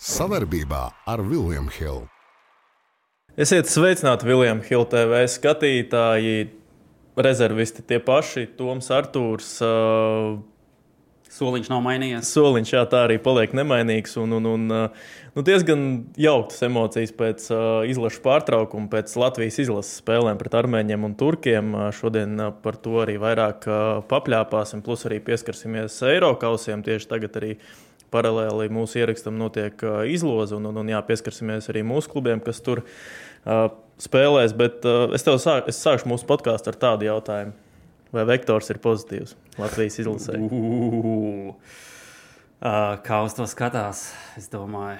Savarbībā ar Vilniņu Hildu. Esiet sveicināti Viljams Hilde TV skatītāji, rezervisti tie paši, Toms Artūrs. Uh, Soliņš nav mainījies. Soliņš jā, tā arī paliek nemainīgs. Un, un, un, uh, nu, diezgan jauktas emocijas pēc uh, izlaša pārtraukuma, pēc Latvijas izlases spēlēm pret armēņiem un turkiem. Uh, šodien uh, par to arī vairāk uh, papļāpāsim, plus arī pieskarsimies Eiropausiem. Tieši tagad arī paralēli mūsu ierakstam notiek izloze, un, un, un jā, pieskarsimies arī mūsu klubiem, kas tur uh, spēlēs. Bet uh, es tev sā, es sākšu mūsu podkāstu ar tādu jautājumu. Vai vektors ir pozitīvs Latvijas izlasē? Uh, kā uz to skatās, es domāju,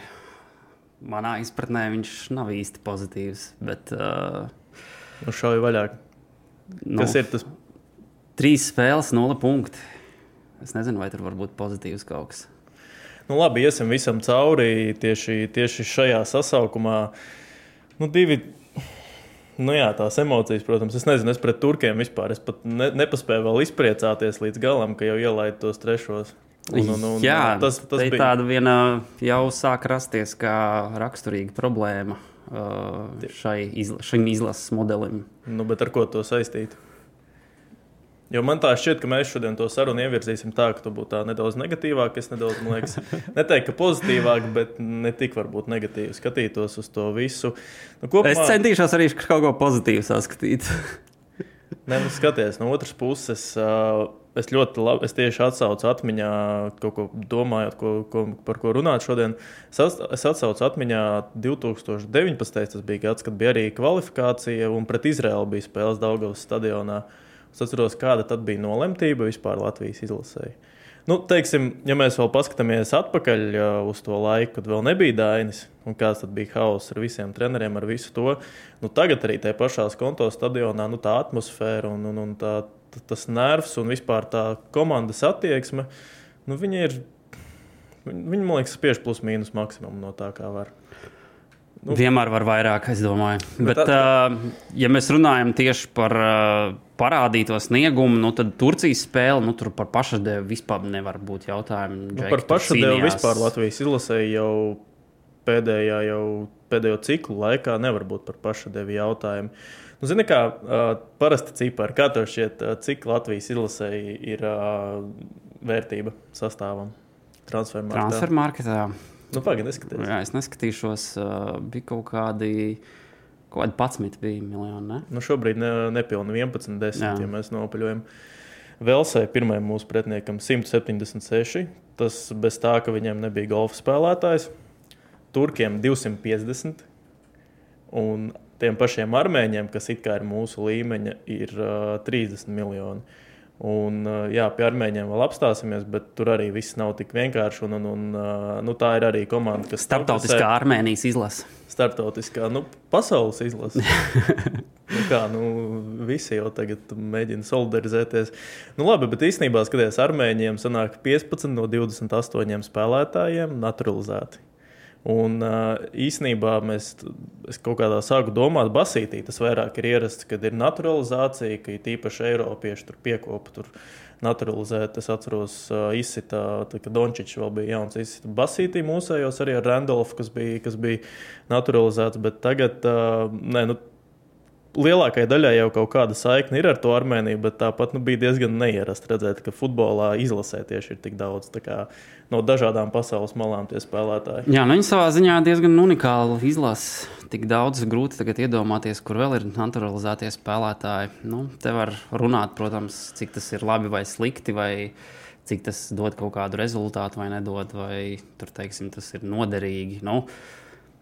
manā izpratnē viņš nav īsti pozitīvs. Bet, uh, nu, šauju vaļā. nu, Kas ir tas? Trīs spēles, nulle punkti. Es nezinu, vai tur var būt pozitīvs kaut kas. Nu, labi, iesim visam cauri tieši, tieši šajā sasaukumā. Nu, divi, nu jā, tās emocijas, protams, es nezinu, es pret turkiem vispār. Es pat ne, nepaspēju vēl izpriecāties līdz galam, ka jau ielaidu tos trešos. Un, un, un, Jā, tas, tas bija tāda viena jau sāk rasties kā raksturīga problēma uh, šai izla, šim izlases modelim. Nu, bet ar ko to saistīt? Jo man tā šķiet, ka mēs šodien to sarunu ievirzīsim tā, ka tu būtu nedaudz negatīvāk. Es nedaudz, man liekas, neteiktu, ka pozitīvāk, bet ne tik varbūt negatīvi skatītos uz to visu. Nu, kopumā, Es centīšos arī kaut ko pozitīvu saskatīt. Ne, nu, skaties, no otras puses, es ļoti labi, es tieši atsaucu atmiņā, kaut ko domājot, ko, ko, par ko runāt šodien. Es, ats- es atsaucu atmiņā 2019. tas bija gads, kad bija arī kvalifikācija un pret Izraelu bija spēles Daugavas stadionā. Es atceros, kāda tad bija nolemtība vispār Latvijas izlasēji. Nu, teiksim, ja mēs vēl paskatāmies atpakaļ uz to laiku, kad vēl nebija Dainis, un kāds bija hauss ar visiem treneriem, ar visu to, nu, tagad arī tajā pašā konto stadionā nu, tā atmosfēra un, un, un tā, t- tas nervs un vispār tā komandas attieksme, nu, viņi ir, viņi, man liekas, spiež plus mīnus maksimumu no tā, kā var. Nu, Vienmēr var vairāk, es domāju. Bet, tā- tā... uh, ja mēs runājam tieši par uh, parādīto sniegumu, nu, tad Turcijas spēle, nu, tur par pašadevu vispār nevar būt jautājumu. Nu, par pašadevu vispār Latvijas izlasēji jau pēdējā, jau pēdējo ciklu laikā nevar būt par pašadevu jautājumu. Nu, zini, kā uh, parasti cipari, kā tev šķiet, uh, cik Latvijas izlasēji ir uh, vērtība sastāvam? Transfermarktā. Transfermarketā. Nu, pagaidi, neskaties. Jā, es neskatīšos, bija kaut kādi. Kaut kādi 11 bija miljoni. Ne? Nu, šobrīd ne, nepilni 11, 10, Jā. ja mēs nopaļojam. Velsē pirmajam mūsu pretiniekam 176. Tas bez tā, ka viņiem nebija golfa spēlētājs. Turkiem 250. Un tiem pašiem armēņiem, kas it kā ir mūsu līmeņa, ir uh, 30 miljoni. Un, uh, jā, pie armēņiem vēl apstāsimies, bet tur arī viss nav tik vienkārši. Un, un, un, uh, nu, tā ir arī komanda, kas Startautiskā Armēnijas izlase. starptautiskā, nu, pasaules izlase. nu, kā, nu, visi jau tagad mēģina solidarizēties. Nu, labi, bet īstenībā, skatoties, armēņiem sanāk 15 no 28 spēlētājiem naturalizēti. Un īsnībā mēs kaut kādā sāku domāt, basītī tas vairāk ir ierasts, kad ir naturalizācija, ka ir tīpaši Eiropieši tur piekopa. Tur Naturalizēt, es atceros, izsita, kad Dončits vēl bija jauns. Izsita basītī mūsējos arī ar Randolfu, kas bija, kas bija naturalizēts. Bet tagad, nē, nu, lielākajai daļai jau kaut kāda saikne ir ar to Armēniju, bet tāpat nu, bija diezgan neierasti redzēt, ka futbolā izlasē tieši ir tik daudz kā, no dažādām pasaules malām tie spēlētāji. Jā, nu viņi savā ziņā diezgan unikāli izlasa. Tik daudz grūti tagad iedomāties, kur vēl ir naturalizētie spēlētāji. Nu, te var runāt, protams, cik tas ir labi vai slikti, vai cik tas dod kaut kādu rezultātu vai nedod, vai tur, teiksim, tas ir noderīgi. Nu,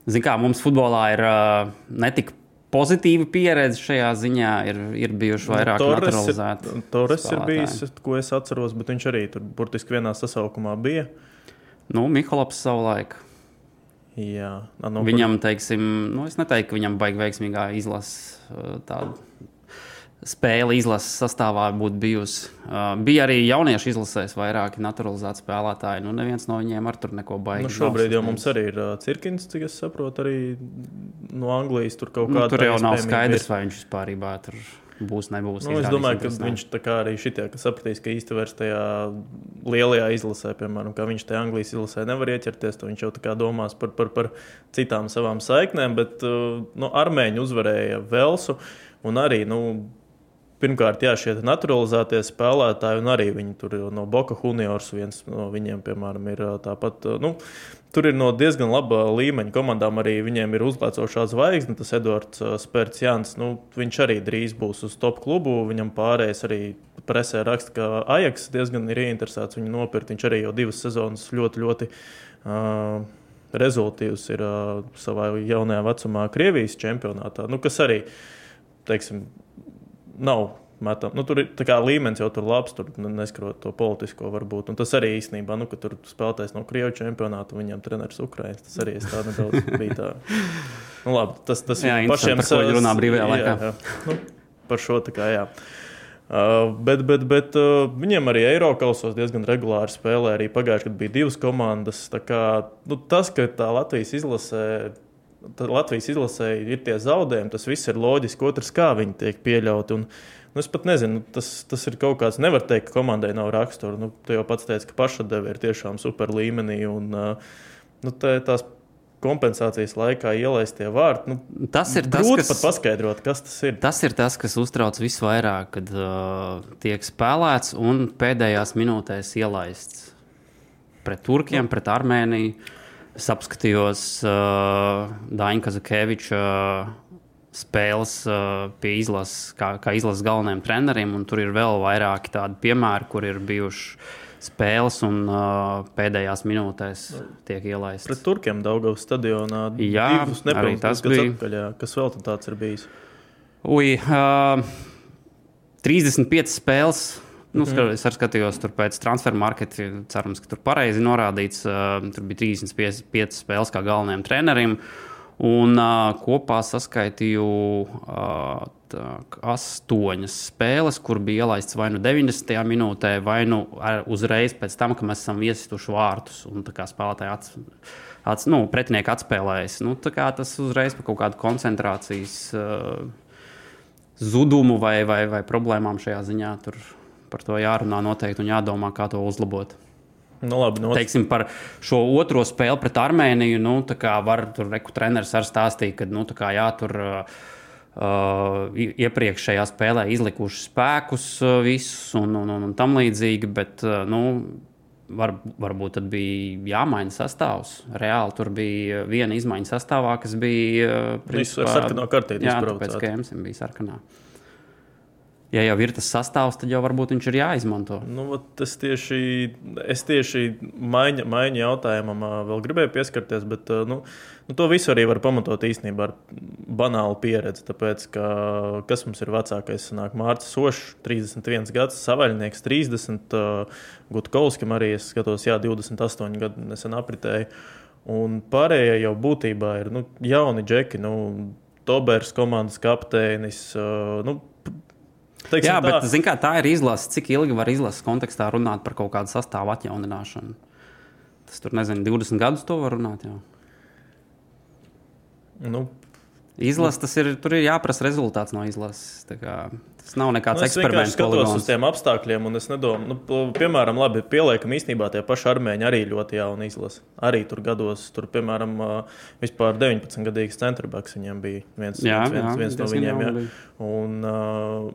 Ziniet, kā mums futbolā ir uh, ne tik pozitīva pieredze šajā ziņā, ir, ir bijuši vairāk Nu, naturalizēti. ir, Torres ir bijis, ko es atceros, bet viņš arī tur burtiski vienā sasaukumā bija. Nu, Mihalops savulaik. Jā, no, Viņam, teiksim, nu, es neteiktu, ka viņam baigi veiksmīgā izlases uh, tāda spēle izlases sastāvā būtu bijusi. Uh, bija arī jauniešu izlasēs vairāki naturalizēti spēlētāji. Nu, neviens no viņiem ar tur neko baigi. Nu, šobrīd jau mums arī ir uh, cirkins, cik es saprotu, arī no Anglijas tur kaut Nu, kāda. tur jau nav skaidrs, ir. vai viņš vispār tur būs, nebūs. Nu, es domāju, ka viņš arī šitie, ka sapratīs, ka īsti vairs tajā lielajā izlasē, piemēram, kā viņš tajā Anglijas izlasē nevar ieķerties, tad viņš jau domās par, par, par citām savām saiknēm, bet nu, armēņi uzvarēja Velsu un arī. Nu, Pirmkārt, jā, šie naturalizētie spēlētāji, un arī viņi tur no Boka Juniors, viens no viņiem, piemēram, ir tāpat. Nu, tur ir no diezgan laba līmeņa komandām. Arī viņiem ir uzlēcošā zvaigzne, tas Edvards Spērts Jans. Nu, viņš arī drīz būs uz top klubu. Viņam pārējais arī presē raksta, ka Ajax diezgan ir ieinteresēts viņu nopirkt. Viņš arī jau divas sezonas ļoti, ļoti. Uh, Rezultāts ir uh, savā jaunajā vecumā, Krievijas čempionātā, nu, kas arī, teiksim, nav metam. Nu, tur ir līmenis jau tur labs, tur neskarot to politisko varbūt. Un tas arī īstenībā, nu, ka tur spēlētājs no Krievijas čempionāta, viņam treneris Ukraiņas. Tas arī tā nedaudz bija tā. Nu, labi, tas tas jā, pašiem saviem runā brīvajā laikā. Jā, jā. Nu, par šo tā kā jā. Uh, bet bet, bet uh, viņiem arī Eiropasos diezgan regulāri spēlē. Arī pagājušajā gadā bija divas komandas. Kā, nu, tas, ka tā Latvijas izlasē tad Latvijas izlasē ir tie zaudējumi, tas viss ir loģiski. Otrs, kā viņi tiek pieļauti. Un, nu, es pat nezinu, tas, tas ir kaut kāds, nevar teikt, ka komandai nav rakstura. Nu, tu jau pats teici, ka pašadeve ir tiešām super līmenī. Un, nu, tā, tās kompensācijas laikā ielaistie vārti. Nu, tas ir tas, kas pat paskaidrot, kas tas ir. Tas ir tas, kas uztrauc visvairāk, kad uh, tiek spēlēts un pēdējās minūtēs ielaists pret Turkiem, nu. pret Armēniju. Es apskatījos uh, Daņa Kazakēviča uh, spēles uh, pie izlases, kā, kā izlases galvenajiem treneriem, un tur ir vēl vairāki tādi piemēri, kur ir bijuši spēles un uh, pēdējās minūtēs tiek ielaists. Pret Turkiem Daugavas stadionā jā, arī tas bija. Atpakaļ, jā. Kas vēl tāds ir bijis? Ui, uh, 35 spēles Nu, mm. Es arī skatījos tur pēc transfer marketa. Cerams, ka tur pareizi norādīts. Tur bija 35 spēles kā galvenajam trenerim. Un uh, kopā saskaitīju uh, tā, astoņas spēles, kur bija ielaists vai nu 90. minūtē, vai nu uzreiz pēc tam, kad mēs esam iesituši vārtus un spēlētāji ats, ats, nu, pretinieki atspēlējas. Nu, tas uzreiz par kaut kādu koncentrācijas uh, zudumu vai, vai, vai problēmām šajā ziņā tur par to jārunā noteikti un jādomā, kā to uzlabot. Nu, labi, no... Teiksim, par šo otro spēli pret Armēniju. Nu, var tur reku treneris arī stāstīt, ka nu, kā, jā, tur uh, iepriekšējā spēlē izlikuši spēkus uh, visus un, un, un, un tam līdzīgi. Bet, uh, nu, var, varbūt tad bija jāmaina sastāvs. Reāli tur bija viena izmaiņa sastāvā, kas bija. Uh, principā, ar sarkano kartīti. Jā, pēc Kēmsim bija sarkanā ja jau ir tas sastāvs, tad jau varbūt viņš ir jāizmanto. Nu, es tieši, es tieši maiņa, maiņa jautājumam vēl gribēju pieskarties, bet nu, nu, to visu arī var pamatot īstenībā ar banālu pieredzi. Tāpēc, ka, kas mums ir vecākais, sanāk Mārcis Sošs, 31 gads, Savaļnieks 30, Gutkovskim arī es skatos, jā, 28 gadu nesen apritēju. Un pārējie jau būtībā ir nu, jauni džeki, nu, Tobers, komandas kapteinis. Nu, Teiksim Jā, bet tā. Kā, tā ir izlase. Cik ilgi var izlases kontekstā runāt par kaut kādu sastāvu atjaunināšanu? Tas tur nezinu, 20 gadus to var runāt. Jā. Nu, Izlases, tas ir, tur ir jāprasa rezultāts no izlases. Tas nav nekāds nu, eksperiments. Es skatos uz tiem apstākļiem, un es nedomāju, nu, piemēram, labi, pieliekam īstenībā tie paši armēņi arī ļoti jauni izlase. Arī tur gados, tur, piemēram, vispār 19 gadīgs centrbaks viņiem bija viens, jā, viens, viens, jā, viens no viņiem. Jā. Un,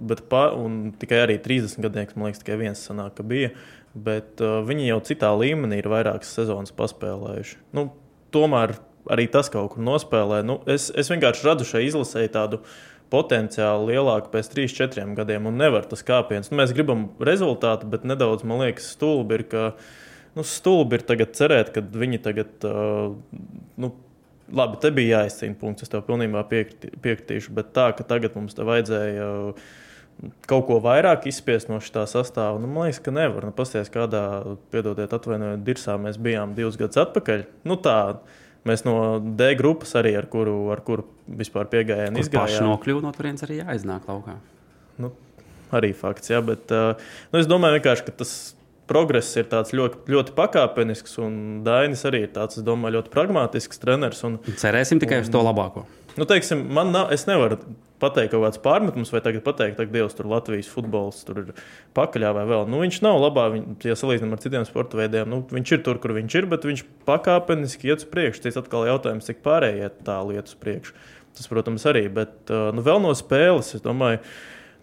bet, pa, un tikai arī 30 gadīgs, man liekas, tikai viens sanāk, ka bija. Bet uh, viņi jau citā līmenī ir vairākas sezonas paspēlējuši. Nu, tomēr arī tas kaut kur nospēlē. Nu, es, es vienkārši redzu šai izlasēji tādu potenciāli lielāku pēc 3, 4 gadiem, un nevar tas kāpiens. Nu, mēs gribam rezultātu, bet nedaudz, man liekas, stulbi ir, ka nu, stulbi ir tagad cerēt, ka viņi tagad. Uh, nu, Labi, te bija jāizcīna punkts, es tev pilnībā piekritīšu, bet tā, ka tagad mums te vajadzēja uh, kaut ko vairāk izspiest no šī sastāvā. Nu, man liekas, ka nevar. Nu, Pastāstiet, kādā, piedodiet, atvainojiet, dirsā mēs bijām divus gadus atpakaļ. Nu, tā, Mēs no D grupas arī ar kuru, ar kuru vispār piegājām, izgājām. Nokļūt no turienes arī jāiznāk laukā. Nu, arī fakts, jā, bet nu, es domāju, ka tas progress ir ļoti, ļoti pakāpenisks, un Dainis arī ir tāds, es domāju, ļoti pragmatisks treneris. Un, Cerēsim tikai un, uz to labāko. Nu, teiksim, man nav, es nevaru pateikt kaut kāds pārmetums, vai tagad pateikt, ka Dievs tur Latvijas futbols tur ir pakaļā vai vēl. Nu, viņš nav labā, ja salīdzinām ar citiem sporta veidiem. Nu, viņš ir tur, kur viņš ir, bet viņš pakāpeniski iet uz priekšu. Tas atkal ir jautājums, cik pārējie tā lieta uz priekšu. Tas, protams, arī. Bet nu, vēl no spēles, es domāju,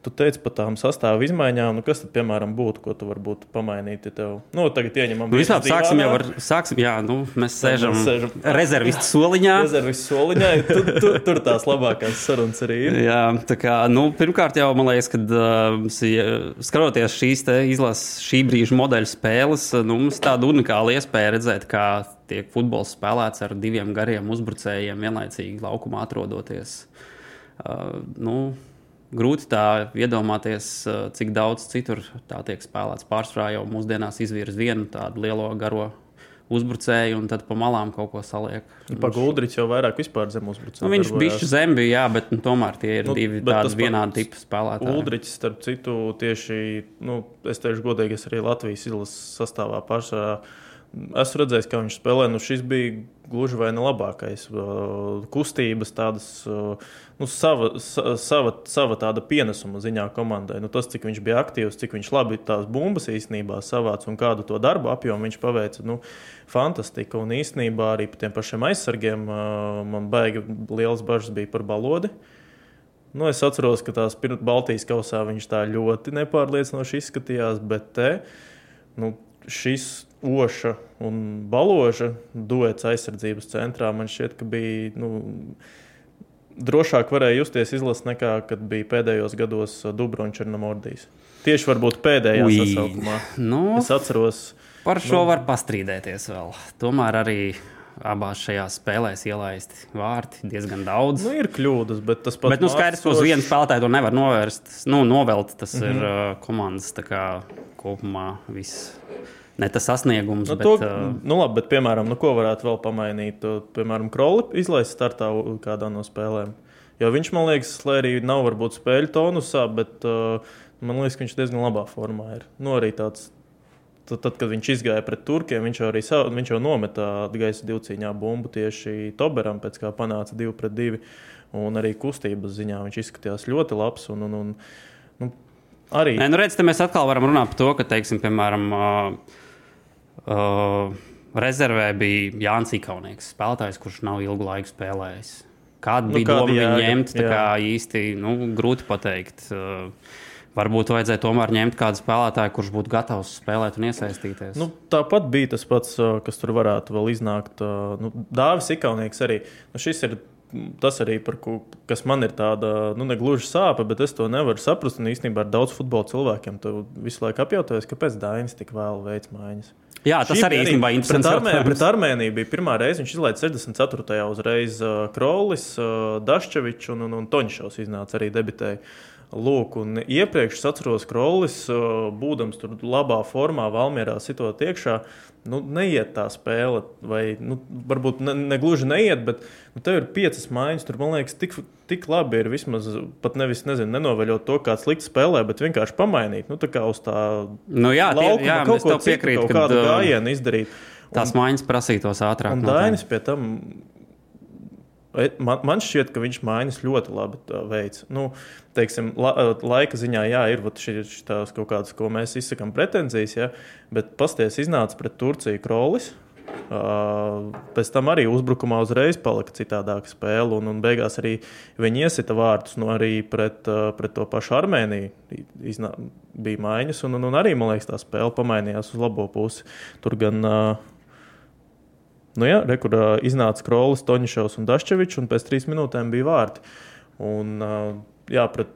Tu teici par tām sastāvu izmaiņām, nu, kas tad, piemēram, būtu, ko tu varbūt pamainītu? Ja tev, nu, tagad ieņemam. Nu, vispār sāksim jau ar, sāksim, jā, nu, mēs sēžam, mēs sēžam rezervistu soliņā. Rezervistu soliņā, tu, tu, tur tās labākās sarunas arī ir. Jā, tā kā, nu, pirmkārt jau, man liekas, kad uh, skatoties šīs te izlases šī brīža modeļu spēles, nu, mums tāda unikāla iespēja redzēt, kā tiek futbols spēlēts ar diviem gariem uzbrucējiem vienlaicīgi laukumā atrodoties. Uh, nu, grūti tā iedomāties, eh, cik daudz citur tā tiek spēlēts. Pārsvarā jau mūsdienās izvirz vienu tādu lielo garo uzbrucēju, un tad pa malām kaut ko saliek. Nu, pa Guldričs jau vairāk vispār zem uzbrucēju. Nu, viņš bija zem, bija, jā, bet nu, tomēr tie ir nu, divi tādi vienādi tipi spēlētāji. Guldričs, starp citu, tieši, nu, es teikšu godīgi, es arī Latvijas izlases sastāvā pašā esmu redzējis, kā viņš spēlē. Nu, šis bija gluži vai ne labākais. Kustības, tādas, nu, sava, sava, sava tāda pienesuma ziņā komandai. Nu, tas, cik viņš bija aktīvs, cik viņš labi tās bumbas īstenībā savāca un kādu to darbu apjomu viņš paveica. Nu, fantastika. Un īstenībā arī par tiem pašiem aizsargiem man baigi liels bažas bija par balodi. Nu, es atceros, ka tās Baltijas kausā viņš tā ļoti nepārliecinoši izskatījās, bet te, nu, šis Oša un Baloža duets aizsardzības centrā man šķiet, ka bija. Nu, Drošāk varēja justies izlasīt nekā kad bija pēdējos gados Dubrovčs un Mordijs. Tieši varbūt pēdējā Ui, sasaukumā. Nu, es atceros. Par šo nu, var pastrīdēties vēl. Tomēr arī abās šajās spēlēs ielaisti vārti diezgan daudz. Nu, ir kļūdas, bet tas pats. Bet, nu, skaidrs, ka uz vienu spēlētāju to nevar novērst. Nu, novelt tas mm -hmm. ir uh, komandas kā, kopumā viss ne tas sasniegums. Nu, bet, to, uh, nu, labi, bet, piemēram, nu, ko varētu vēl pamainīt? Piemēram, Kroli izlaist startā kādā no spēlēm. Jo viņš, man liekas, lai arī nav varbūt spēļu tonusā, bet uh, man liekas, ka viņš diezgan labā formā ir. Nu, arī tāds. Tad, tad, kad viņš izgāja pret turkiem, viņš jau savu, viņš jau nometa gaisa divcīņā bumbu tieši Toberam, pēc kā panāca 2 pret 2. Un arī kustības ziņā viņš izskatījās ļoti labs. Un, un, un, nu, arī. Nē, nu redz, mēs atkal varam runāt par to, ka, teiksim, piemēram, uh, Uh, rezervē bija Jānis Ikaunieks, spēlētājs, kurš nav ilgu laiku spēlējis. Kāda nu, bija doma viņu ņemt, tā kā īsti nu, grūti pateikt. Uh, varbūt vajadzēja tomēr ņemt kādu spēlētāju, kurš būtu gatavs spēlēt un iesaistīties. Nu, tāpat bija tas pats, uh, kas tur varētu vēl iznākt. Uh, nu, Dāvis Ikaunieks arī. Nu, šis ir tas arī, ko, kas man ir tāda, nu, ne gluži sāpe, bet es to nevaru saprast. Un īstenībā ar daudz futbola cilvēkiem tu visu laiku apjautājies, kāpēc Dainis tik vēl veids mājas. Jā, tas Šī arī īstenībā ir interesanti. Pret, Armē, pret Armēniju bija pirmā reize, viņš izlaiž 64. uzreiz uh, Krolis, uh, Daščevičs un, un, un Toņšovs iznāca arī debitēji. Lūk, un iepriekš es atceros, ka uh, būdams tur labā formā, Valmjerā sitot iekšā, nu, neiet tā spēle. Vai, nu, varbūt ne, ne gluži neiet, bet nu, tev ir piecas maiņas. Tur man liekas, tik, tik labi ir vismaz pat nevis nezinu, nenoveļot to, kāds slikti spēlē, bet vienkārši pamainīt. Nu, tā kā uz tā nu, jā, laukuma, jā, kaut ko piekrītu, kaut kādu gājienu izdarīt. Tās maiņas prasītos ātrāk. Un Dainis pie tam Man, man šķiet, ka viņš mājas ļoti labi veids. Nu, teiksim, la, laika ziņā, jā, ir šīs kaut kādas, ko mēs izsakām pretenzijas, ja, bet pasties iznāca pret Turciju Krolis. Uh, pēc tam arī uzbrukumā uzreiz palika citādāka spēle, un, un beigās arī viņi iesita vārtus nu, arī pret, uh, pret to pašu Armēniju. Iznā, bija maiņas, un, un, un arī, man liekas, tā spēle pamainījās uz labo pusi. Tur gan uh, Nu, jā, re, kur uh, iznāca Krolis, Toņšovs un Daščevičs, un pēc trīs minūtēm bija vārti. Un, uh, jā, pret,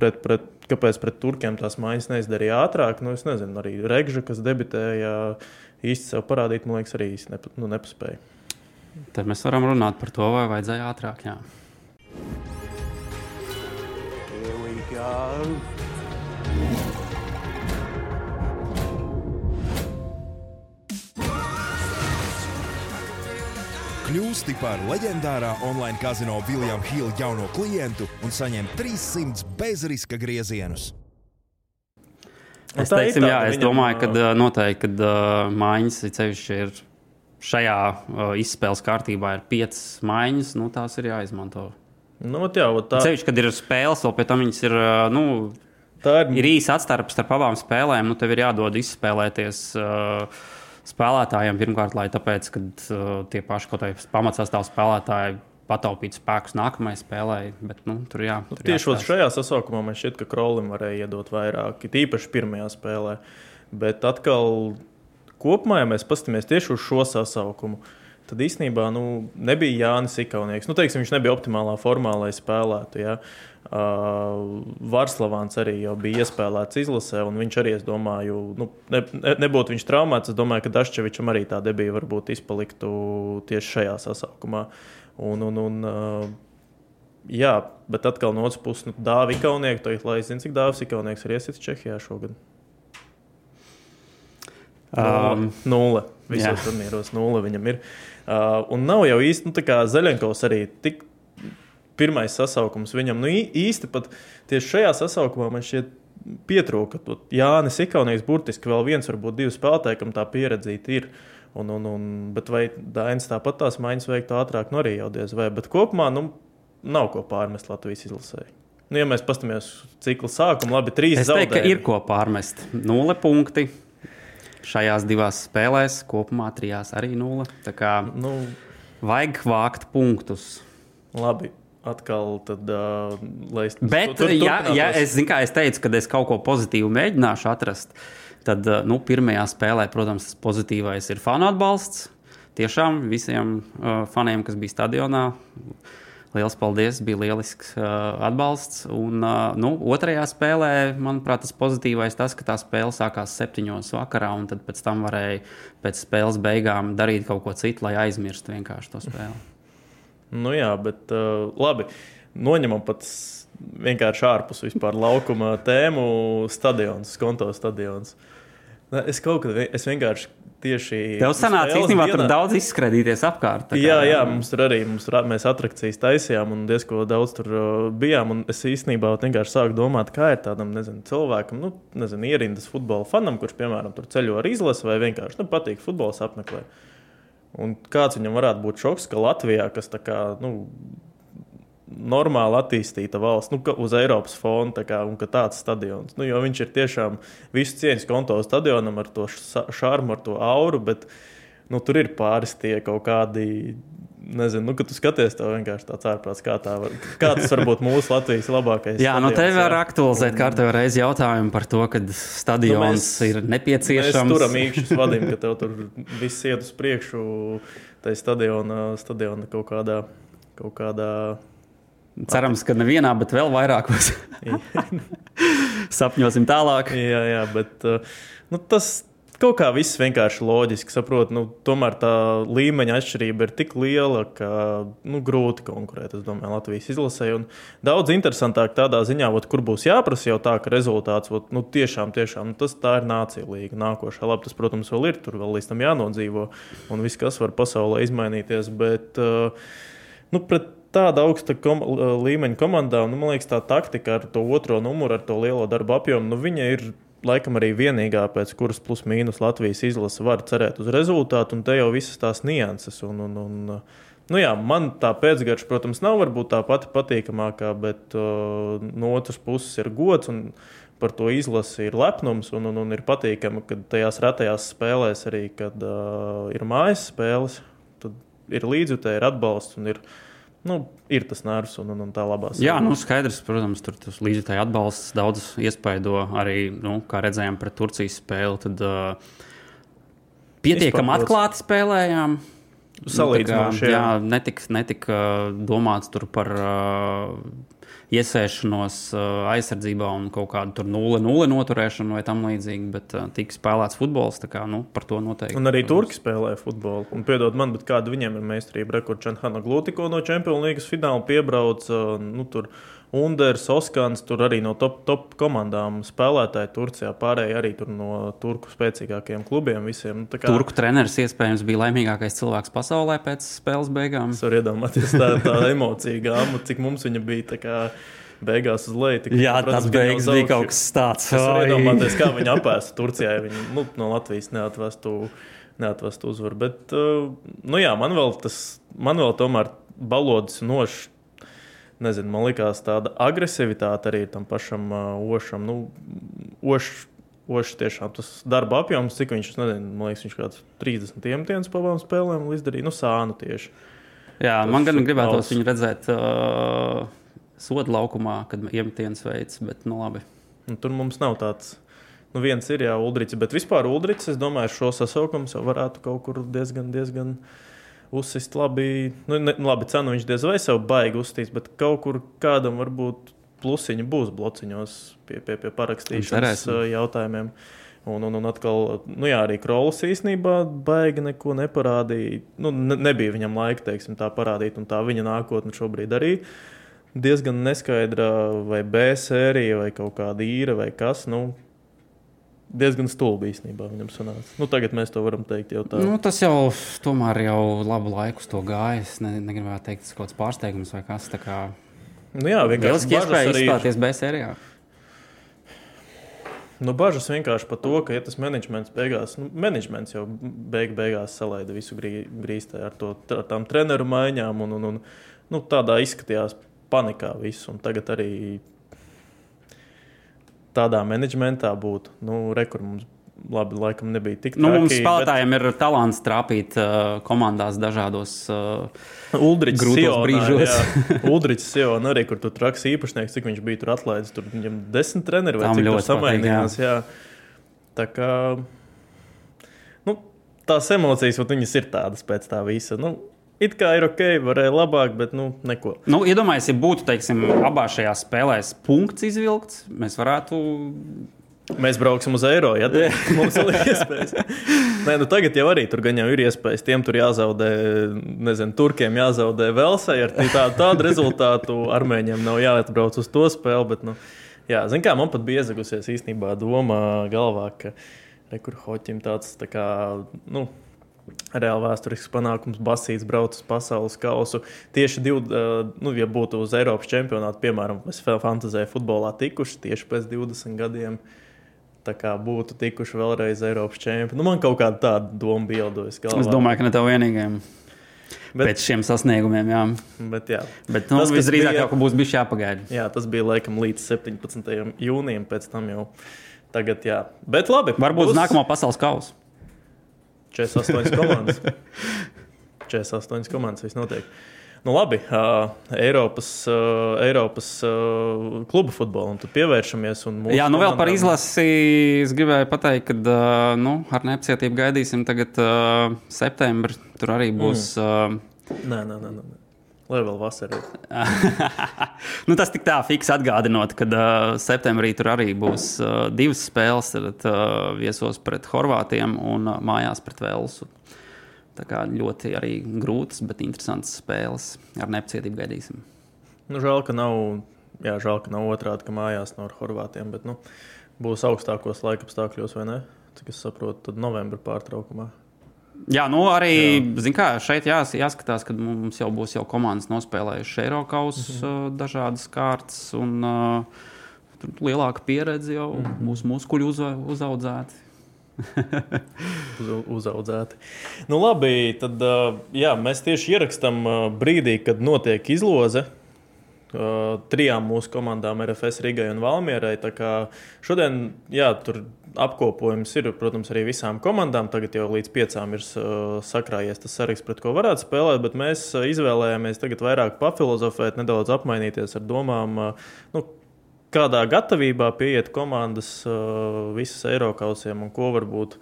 pret, pret, kāpēc pret turkiem tās mājas neizdarīja ātrāk? Nu, es nezinu, arī Regža, kas debitēja, īsti sev parādīt, man liekas, arī īsti nep nu, nepaspēja. Tad mēs varam runāt par to, vai vajadzēja ātrāk. Jā. Here we go. Kļūsti par leģendārā online kazino Viljama Hila jauno klientu un saņem 300 bezriska griezienus. Es, teiksim, jā, es domāju, ka noteikti kad, uh, maiņas ceļš ir šajā uh, izspēles kārtībā ir piecas maiņas, nu, tās ir jāizmanto. Nu, jā, tā Ceļš, kad ir spēles, vēl pie tam viņas ir. Nu, tā ir. ir īsa atstarpe starp abām spēlēm. Nu, tev ir jādod izspēlēties uh, spēlētājiem pirmkārt, lai tāpēc, kad uh, tie paši kaut kādi pamatsastāvā spēlētāji pataupītu spēkus nākamajai spēlē. Bet, nu, tur jā, tur Tieši ot jāskatās. šajā sasaukumā man šķiet, ka Krolim varēja iedot vairāk, it īpaši pirmajā spēlē. Bet atkal, kopumā, ja mēs paskatāmies tieši uz šo sasaukumu, tad īstenībā nu, nebija Jānis Ikaunieks. Nu, teiksim, viņš nebija optimālā formā, lai spēlētu. Ja? Uh, Varslavāns arī bija iespēlēts izlasē, un viņš arī, es domāju, nu, ne, ne, nebūtu viņš traumēts. Es domāju, ka Daščevičam arī tā debija varbūt izpaliktu tieši šajā sasaukumā. Un, un, un, uh, jā, bet atkal no otras puses, nu, Dāvija Kaunieka, to lai zinu, cik Dāvis Kaunieks ir iesits Čehijā šogad. Um, nulle. Visos turnīros nulle viņam ir. Uh, un nav jau īsti, nu, tā kā Zaļenkovs arī tik pirmais sasaukums viņam. Nu, īsti pat tieši šajā sasaukumā man šķiet pietrūka. Jānis Ikaunieks burtiski vēl viens, varbūt divi spēlētāji, kam tā pieredzīta ir. Un, un, un, bet vai Dainis tāpat tās maiņas veiktu ātrāk, nu arī jau diez vai. Bet kopumā nu, nav ko pārmest Latvijas izlasēji. Nu, ja mēs paskatāmies uz cikla sākumu, labi, trīs es teiktu, ka zaudējumi. ir ko pārmest. Nulle punkti. Šajās divās spēlēs kopumā trijās arī nulle. Tā kā Nu, vajag vākt punktus. labi, atkal tad, uh, lai es Bet, tur- ja, ja es, kā es teicu, kad es kaut ko pozitīvu mēģināšu atrast, tad uh, nu, pirmajā spēlē, protams, tas pozitīvais ir fanu atbalsts. Tiešām visiem uh, faniem, kas bija stadionā, liels paldies, bija lielisks uh, atbalsts. Un, uh, nu, otrajā spēlē, manuprāt, tas pozitīvais tas, ka tā spēle sākās septiņos vakarā, un tad pēc tam varēja pēc spēles beigām darīt kaut ko citu, lai aizmirstu vienkārši to spēli. Nu, jā, bet uh, labi. Noņemam pat s- vienkārši ārpus vispār laukuma tēmu stadions, konto stadions. Ne, Es kaut vi- es vienkārši tieši. Tev sanāca īstenībā tur daudz izskrēdīties apkārt. Jā, jā, mums tur arī mums, ra- mēs atrakcijas taisījām un diezgan daudz tur bijām. un Es īstenībā vienkārši sāku domāt, kā ir tādam nezinu, cilvēkam, nu, nezinu, ierindas futbola fanam, kurš, piemēram, tur ceļo ar izlasi vai vienkārši nu, patīk futbols apmeklēt. Un kāds viņam varētu būt šoks, ka Latvijā, kas kā nu, normāli attīstīta valsts, nu, uz Eiropas fona, tā kā, un ka tāds stadions, nu, jo viņš ir tiešām visu cieņas konto stadionam ar to ša- šarmu, ar to auru, bet nu, tur ir pāris tie kaut kādi. Nezinu, nu, kad tu skaties, tev vienkārši tāds ārprāts, kā, tā var, kā tas var būt mūsu Latvijas labākais. Jā, nu stadions, var jā. aktualizēt kārtībā reizi jautājumu par to, ka stadions Nu, mēs- ir Mēs nepieciešams. turam īkšķus vadim, ka tev tur viss iet uz priekšu, tai stadiona, stadiona kaut kādā. Kaut kādā Cerams, ka nevienā, bet vēl vairākos. Sapņosim tālāk. jā, jā, bet uh, nu, tas kaut kā viss vienkārši loģiski saprot. Nu, tomēr tā līmeņa atšķirība ir tik liela, ka nu, grūti konkurēt. Domāju, Latvijas izlasē. Un daudz interesantāk tādā ziņā, ot, kur būs jāprasa jau tā, ka rezultāts ot, nu, tiešām, tiešām nu, tas tā ir nācija līga. Nākošā labi, tas, protams, vēl ir tur, vēl līdz tam jānodzīvo. Un viss, kas var pasaulē izmainīties. Bet, uh, nu, pret tāda augsta kom līmeņa komandā, nu, man liekas, tā taktika ar to otro numuru, ar to lielo darbu apjomu, nu, viņa ir laikam arī vienīgā, pēc kuras plus mīnus Latvijas izlase var cerēt uz rezultātu, un te jau visas tās nianses. Un, un, un, nu, jā, man tā pēcgarša, protams, nav varbūt tā pati patīkamākā, bet uh, no otras puses ir gods. un Par to izlasi ir lepnums un, un, un ir patīkami, ka tajās retajās spēlēs, arī kad uh, ir mājas spēles, tad ir līdzjutēji, ir atbalsts un ir, nu, ir tas nervs un, un, un tā labā Jā, nu skaidrs, protams, tur tas līdzekļu atbalsts daudz iespaido arī, nu, kā redzējām, pret Turcijas spēli. Tad uh, pietiekami atklāti spēlējām. Salīdzinoši, Nu, kā, jā. netika netik, uh, domāts tur par uh, iesēšanos uh, aizsardzībā un kaut kādu 0-0 noturēšanu vai tam līdzīgi, bet uh, tika spēlēts futbols. Kā, nu, par to noteikti. Un arī. Turki spēlē futbolu. Un, piedod man, bet kāda viņiem ir meistarība? Rekords Čanhana Glutiko no Champions League fināla piebrauca. Nu, tur Unders, Oskans, tur arī no top, top komandām spēlētāji Turcijā. Pārējie arī tur no turku spēcīgākajiem klubiem visiem. Nu, kā- Turku treneris iespējams bija laimīgākais cilvēks pasaulē pēc spēles beigām. Es varu iedomāties tā, tā emocija gāma, cik mums viņa bija. kā Beigās uz leju. tik- Jā, protams, tas beigas bija kaut kas tāds. Es varu iedomāties, kā viņi apēsta Turcijā, ja viņi nu, no Latvijas neatvestu, neatvestu uzvaru. Bet, uh, nu jā, man vēl tas, man vēl tomēr balodas nošs. Nezinu, man liekas, tāda agresivitāte arī tam pašam uh, Ošam. Nu, oš, Ošs tiešām tas darba apjoms, cik viņš, nezinu, man liekas, viņš kaut kāds 30 iemetienus pavām spēlēm izdarīja, nu, sānu tieši. Jā, Tas man gan gribētos viņu redzēt uh, sodu laukumā, kad iemetiens veids, bet nu labi. Nu, tur mums nav tāds. Nu, viens ir jau Ulrichs, bet vispār Ulrichs, es domāju, šo sasaukumu jau varētu kaut kur diezgan, diezgan uzsist labi. Nu, ne, labi, cenu viņš diez vai sev baigi uzstīs, bet kaut kur kādam varbūt plusiņi būs blociņos pie, pie, pie parakstīšanas ā, jautājumiem. Un, un, un atkal, nu jā, arī Krolis īstenībā baigi neko neparādīja. Nu, ne, nebija viņam laika, teiksim, tā parādīt, un tā viņa nākotne šobrīd arī diezgan neskaidra, vai B sērija, vai kaut kāda īra, vai kas. Nu, diezgan stulbi īstenībā viņam sanāca. Nu, tagad mēs to varam teikt jau tā. Nu, tas jau tomēr jau labu laiku to gāja. Es ne, negribētu teikt, tas kaut kāds pārsteigums vai kas tāds. Nu, jā, vienkārši arī ir. izstāties B sērijā. Nu, bažas vienkārši par to, ka ja tas menedžments beigās, nu, menedžments jau beig, beigās salaida visu grī, grīstē ar, to, ar tām treneru maiņām, un, un, un nu, tādā izskatījās panikā viss. Tagad arī tādā menedžmentā būtu, nu, rekur mums labi, laikam nebija tik Nu, mums traki, spēlētājiem bet... ir talants trāpīt uh, komandās dažādos. Uh, Uldrichs grūtos brīžos. jā. Uldrichs jau arī, kur tur traks īpašnieks, cik viņš bija tur atlaidis. Tur viņam desmit treneri vai Tam cik ļoti samainījās. Jā. Tā kā nu, tās emocijas, viņas ir tādas pēc tā visa. Nu, it kā ir ok, varēja labāk, bet nu, neko. nu, iedomājieties, ja būtu teiksim, abās šajās spēlēs punkts izvilkts, mēs varētu. Mēs brauksim uz eiro, ja mums vēl ir iespējas. Nē, nu tagad jau arī tur gan jau ir iespējas. Tiem tur jāzaudē, nezinu, turkiem jāzaudē Velsai ar tādu, tādu rezultātu. Armēņiem nav jāatbrauc uz to spēli. Bet, nu, jā, zin kā, man pat bija iezagusies īstenībā doma galvā, ka rekur hoķim tāds tā kā. Nu, Reāli vēsturisks panākums, Basīts brauc uz pasaules kausu. Tieši divi, nu, ja būtu uz Eiropas čempionātu, piemēram, vēl fantāzēju futbolā tikuši tieši pēc 20 gadiem, tā kā būtu tikuši vēlreiz Eiropas čempioni. Nu, man kaut kāda tāda doma bija galvā. Es domāju, ka ne tev vienīgajam. Bet- Pēc šiem sasniegumiem, jā. Bet, jā. Bet nu, Tas, visdrīzāk jau būs bijis jāpagaida. jā, tas bija laikam līdz 17. jūnijam, pēc tam jau tagad, jā. Bet labi. Varbūt būs nākamo pasaules kausu. 48 komandas. 48 komandas viss notiek. Nu, labi, uh, Eiropas, uh, Eiropas uh, klubu tad pievēršamies. Jā, nu vēl par izlasi. Es gribēju pateikt, ka nu, ar nepacietību gaidīsim tagad uh, septembrī. Tur arī būs. Mm. Nē, nē, nē. nē. Lai vēl vasarā. nu, tas tik tā fiks atgādinot, ka uh, septembrī tur arī būs uh, divas spēles. Tad uh, viesos pret Horvātiem un uh, mājās pret Velsu. Tā kā ļoti arī grūtas, bet interesantas spēles. Ar nepacietību gaidīsim. Nu, žēl, ka nav, jā, žēl, ka nav otrādi, ka mājās no Horvātiem, bet nu, būs augstākos laika apstākļos, vai ne? Cik es saprotu, tad novembra pārtraukumā. Jā, nu arī kā, šeit jās, jāskatās, ka mums jau būs jau komandas nospēlējušas Eiropas mm -hmm. dažādas kārtas, un uh, lielāka pieredze jau mm -hmm. mūsu muskuļi uz, uzaudzēti. Uz, uzaudzēti. Nu, labi, tad jā, mēs tieši ierakstām brīdī, kad notiek izloze. Uh, trijām mūsu komandām, RFS, Rigai un Valmierai. Šodien jā, tur apkopojums ir, protams, arī visām komandām. Tagad jau līdz piecām ir uh, sakrājies tas saraksts, pret ko varētu spēlēt, bet mēs izvēlējāmies tagad vairāk papilozofēt, nedaudz apmainīties ar domām. Uh, nu, kādā gatavībā pieiet komandas visas Eiropausiem un ko varbūt.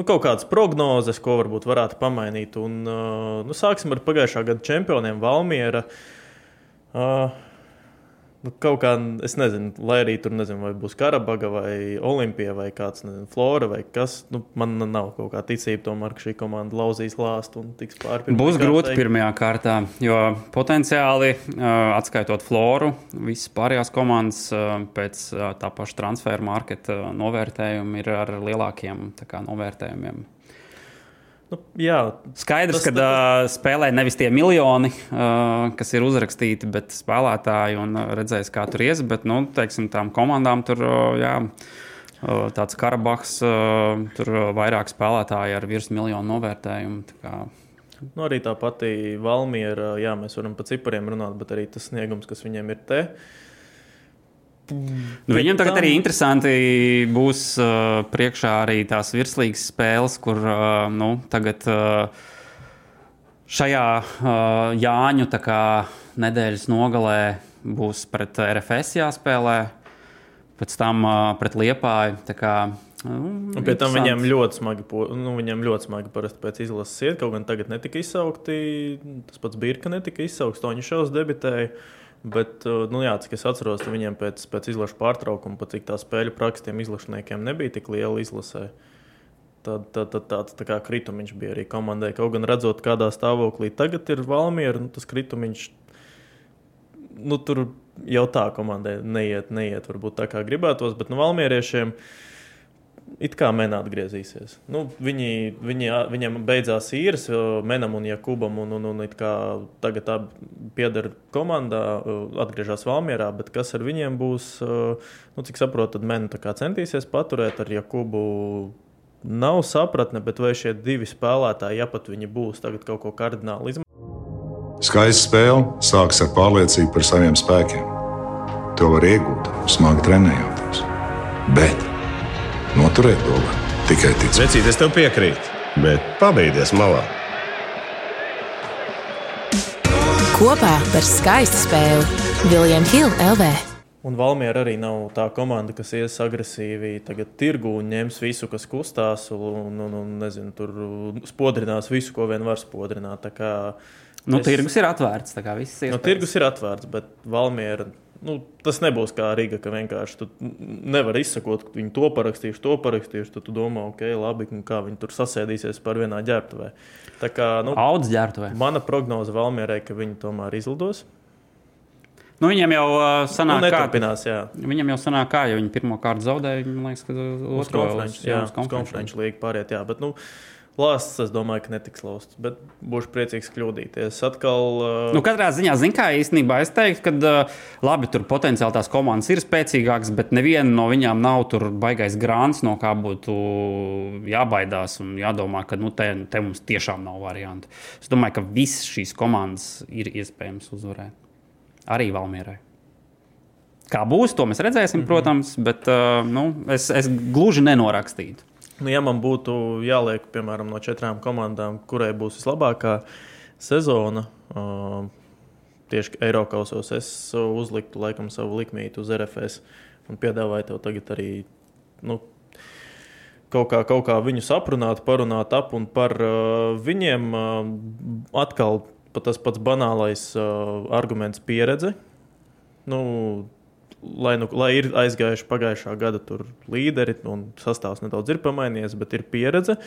Nu, kaut kādas prognozes, ko varbūt varētu pamainīt. Un, nu, sāksim ar pagājušā gada čempioniem Valmiera. Uh, nu, kaut kā, es nezinu, lai arī tur nezinu, vai būs Karabaga vai Olimpija vai kāds, nezinu, Flora vai kas. Nu, man nav kaut kā ticība, tomēr, ka šī komanda lauzīs lāstu un tiks pārpildīta. Būs grūti pirmajā kārtā, jo potenciāli, uh, atskaitot floru, visas pārējās komandas uh, pēc uh, tā paša transfera marketa uh, novērtējuma ir ar lielākiem kā, novērtējumiem. Nu, jā, Skaidrs, Tas- ka uh, spēlē nevis tie miljoni, uh, kas ir uzrakstīti, bet spēlētāji un uh, redzēs, kā tur ies. Bet, nu, teiksim, tām komandām tur uh, jā, uh, tāds Karabahs, uh, tur uh, vairāk spēlētāji ar virs miljonu novērtējumu. Nu, arī tā pati Valmiera, jā, mēs varam par cipariem runāt, bet arī tas sniegums, kas viņiem ir te. Nu, viņam tagad arī interesanti būs uh, priekšā arī tās virslīgas spēles, kur uh, nu, tagad uh, šajā uh, Jāņu kā, nedēļas nogalē būs pret RFS jāspēlē, pēc tam uh, pret Liepāju. Kā, Nu, un pie tam viņiem ļoti smagi, nu, viņiem ļoti smagi parasti pēc izlases iet. Kaut gan tagad netika izsaukti, tas pats Birka netika izsaukts, Toņš šaus debitēja. Bet, uh, nu, jā, cik es atceros, viņiem pēc, pēc izlaša pārtraukuma, pat cik tā spēļu prakstiem izlašniekiem nebija tik liela izlasē. Tad, tad, tad tāds tā kā kritumiņš bija arī komandai. Kaut gan redzot, kādā stāvoklī tagad ir Valmiera, nu, tas kritumiņš nu, tur jau tā komandai neiet, neiet varbūt tā kā gribētos, bet nu, Valmieriešiem. Uh, it kā menā atgriezīsies. Nu, viņi, viņi, viņiem beidzās īres, Menam un Jakubam, un, un, un tagad tā pieder komandā, atgriežas Valmjerā, bet kas ar viņiem būs, nu, cik saprotu, tad Mena centīsies paturēt ar Jakubu. Nav sapratne, bet vai šie divi spēlētāji, ja pat viņi būs tagad kaut ko kardināli izmainīt? Skaista spēle sākas ar pārliecību par saviem spēkiem. To var iegūt, smagi trenējoties. Bet Noturēt to var tikai ticēt. Vecīt, es tev piekrītu, bet pabeigties malā. Kopā par skaistu spēli Viljams Hilde LV. Un Valmiera arī nav tā komanda, kas ies agresīvi tirgu un ņems visu, kas kustās, un, un, un nezinu, tur spodrinās visu, ko vien var spodrināt. Nu, es... Tirgus ir atvērts. Nu, tirgus ir atvērts, bet Valmiera nu, tas nebūs kā Rīga, ka vienkārši tu nevari izsakot, ka viņi to parakstījuši, to parakstījuši. Tad tu domā, ok, labi, kā viņi tur sasēdīsies par vienā ģērbtuvē. Tā kā nu, Audz ģērbtuvē. Mana prognoze Valmierai, ka viņi tomēr izlidos. Nu, viņam jau uh, sanāk, nu, neturpinās, kā, viņam jau sanāk, kā, ja viņi pirmo kārtu zaudēja, viņi liekas, ka konferenču, jā, uz konferenču līgu pāriet, jā, bet, nu, uh, Lāsts, es domāju, ka netiks lausts, bet būšu priecīgs kļūdīties. Atkal, uh... nu, katrā ziņā, zin, kā īstenībā es teiktu, ka uh, labi, tur potenciāli tās komandas ir spēcīgākas, bet neviena no viņām nav tur baigais grāns, no kā būtu jābaidās un jādomā, ka nu, te, te mums tiešām nav variantu. Es domāju, ka visas šīs komandas ir iespējams uzvarēt. Arī Valmierai. Kā būs, to mēs redzēsim, mm -hmm. protams, bet uh, nu, es, es gluži nenorakstītu. Nu, ja man būtu jāliek, piemēram, no četrām komandām, kurai būs vislabākā sezona, uh, tieši Eiropasos, es uzliktu laikam savu likmīti uz RFS un piedāvāju tev tagad arī nu, kaut, kā, kaut kā viņu aprunāt, parunāt ap un par uh, viņiem. Uh, atkal tas pats banālais uh, arguments pieredze. Nu, lai, nu, lai ir aizgājuši pagājušā gada līderi un sastāvs nedaudz ir pamainījies, bet ir pieredze.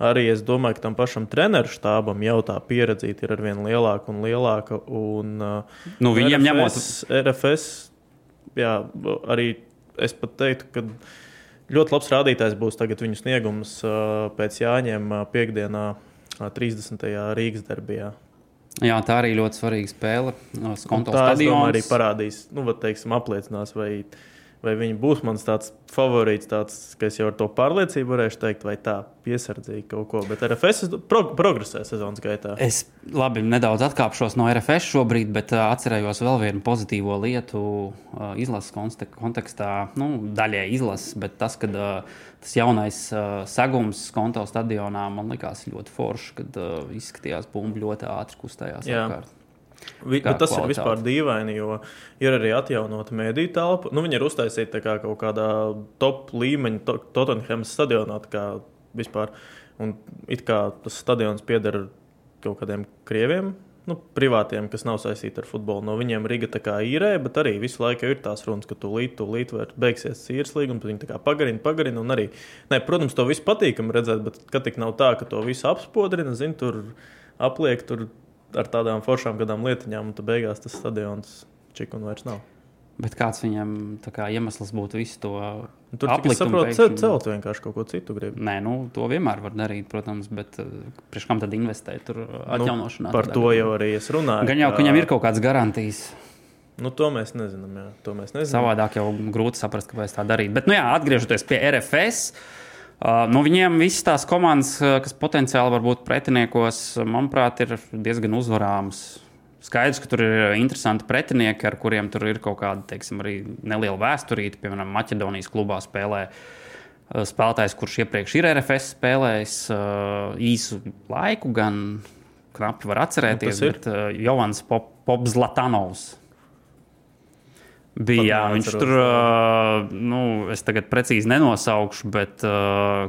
Arī es domāju, ka tam pašam treneru štābam jau tā pieredze ir ar vien lielāka un lielāka. Un, uh, nu, viņiem ņemot RFS, jā, arī es pat teiktu, ka ļoti labs rādītājs būs tagad viņu sniegums uh, pēc Jāņiem uh, piekdienā, 30. Rīgas darbijā. Jā, tā arī ļoti svarīga spēle. Skonto tā stadions. arī parādīs, nu, teiksim, apliecinās, vai, vai viņi būs mans tāds favorīts, tāds, ka es jau ar to pārliecību varēšu teikt, vai tā piesardzīgi kaut ko. Bet RFS pro, progresē sezonas gaitā. Es labi nedaudz atkāpšos no RFS šobrīd, bet atcerējos vēl vienu pozitīvo lietu izlases kontekstā. Nu, daļai izlases, bet tas, kad uh, tas jaunais uh, segums konto stadionā man likās ļoti foršs, kad uh, izskatījās bumbu ļoti ātri kustējās. Vi, tas kvalitāte. ir vispār dīvaini, jo ir arī atjaunota mediju telpa. Nu, viņi ir uztaisīti kā kaut kādā top līmeņa, to, Tottenhams stadionā. Vispār. Un it kā tas stadions pieder kaut kādiem krieviem, nu, privātiem, kas nav saistīti ar futbolu. No viņiem Riga īrē, bet arī visu laiku ir tās runas, ka tūlīt, tūlīt beigsies īres līgums, viņi pagarina, pagarina. Arī, ne, protams, to visu patīkami redzēt, bet kad tik nav tā, ka to visu apspodrina, zin, tur apliek tur ar tādām foršām gadām lietiņām, un tad beigās tas stadions čik un vairs nav. Bet kāds viņam kā, iemesls būtu visu to aplikt? Es saprotu, pēkšņi... celt vienkārši kaut ko citu grib. Nē, nu, to vienmēr var darīt, protams, bet uh, priekš kam tad investēt tur uh, nu, atjaunošanā? Nu, par to jau arī es runāju. Gan jau, ka viņam ir kaut kādas garantijas. Nu, to mēs nezinām. Jā. To mēs nezinām. Savādāk jau grūti saprast, kāpēc tā darīt. Bet, nu, jā, atgriežoties pie RFS, Uh, nu, viņiem visas tās komandas, kas potenciāli var būt pretiniekos, manuprāt, ir diezgan uzvarāmas. Skaidrs, ka tur ir interesanti pretinieki, ar kuriem tur ir kaut kāda teiksim, neliela vēsturīte. Piemēram, Maķedonijas klubā spēlē uh, spēlētājs, kurš iepriekš ir RFS spēlējis uh, īsu laiku, gan knapi var atcerēties. Nu, bet, Jovans Pop, Popzlatanovs Bija, jā, viņš tur, nu, es tagad precīzi nenosaukšu, bet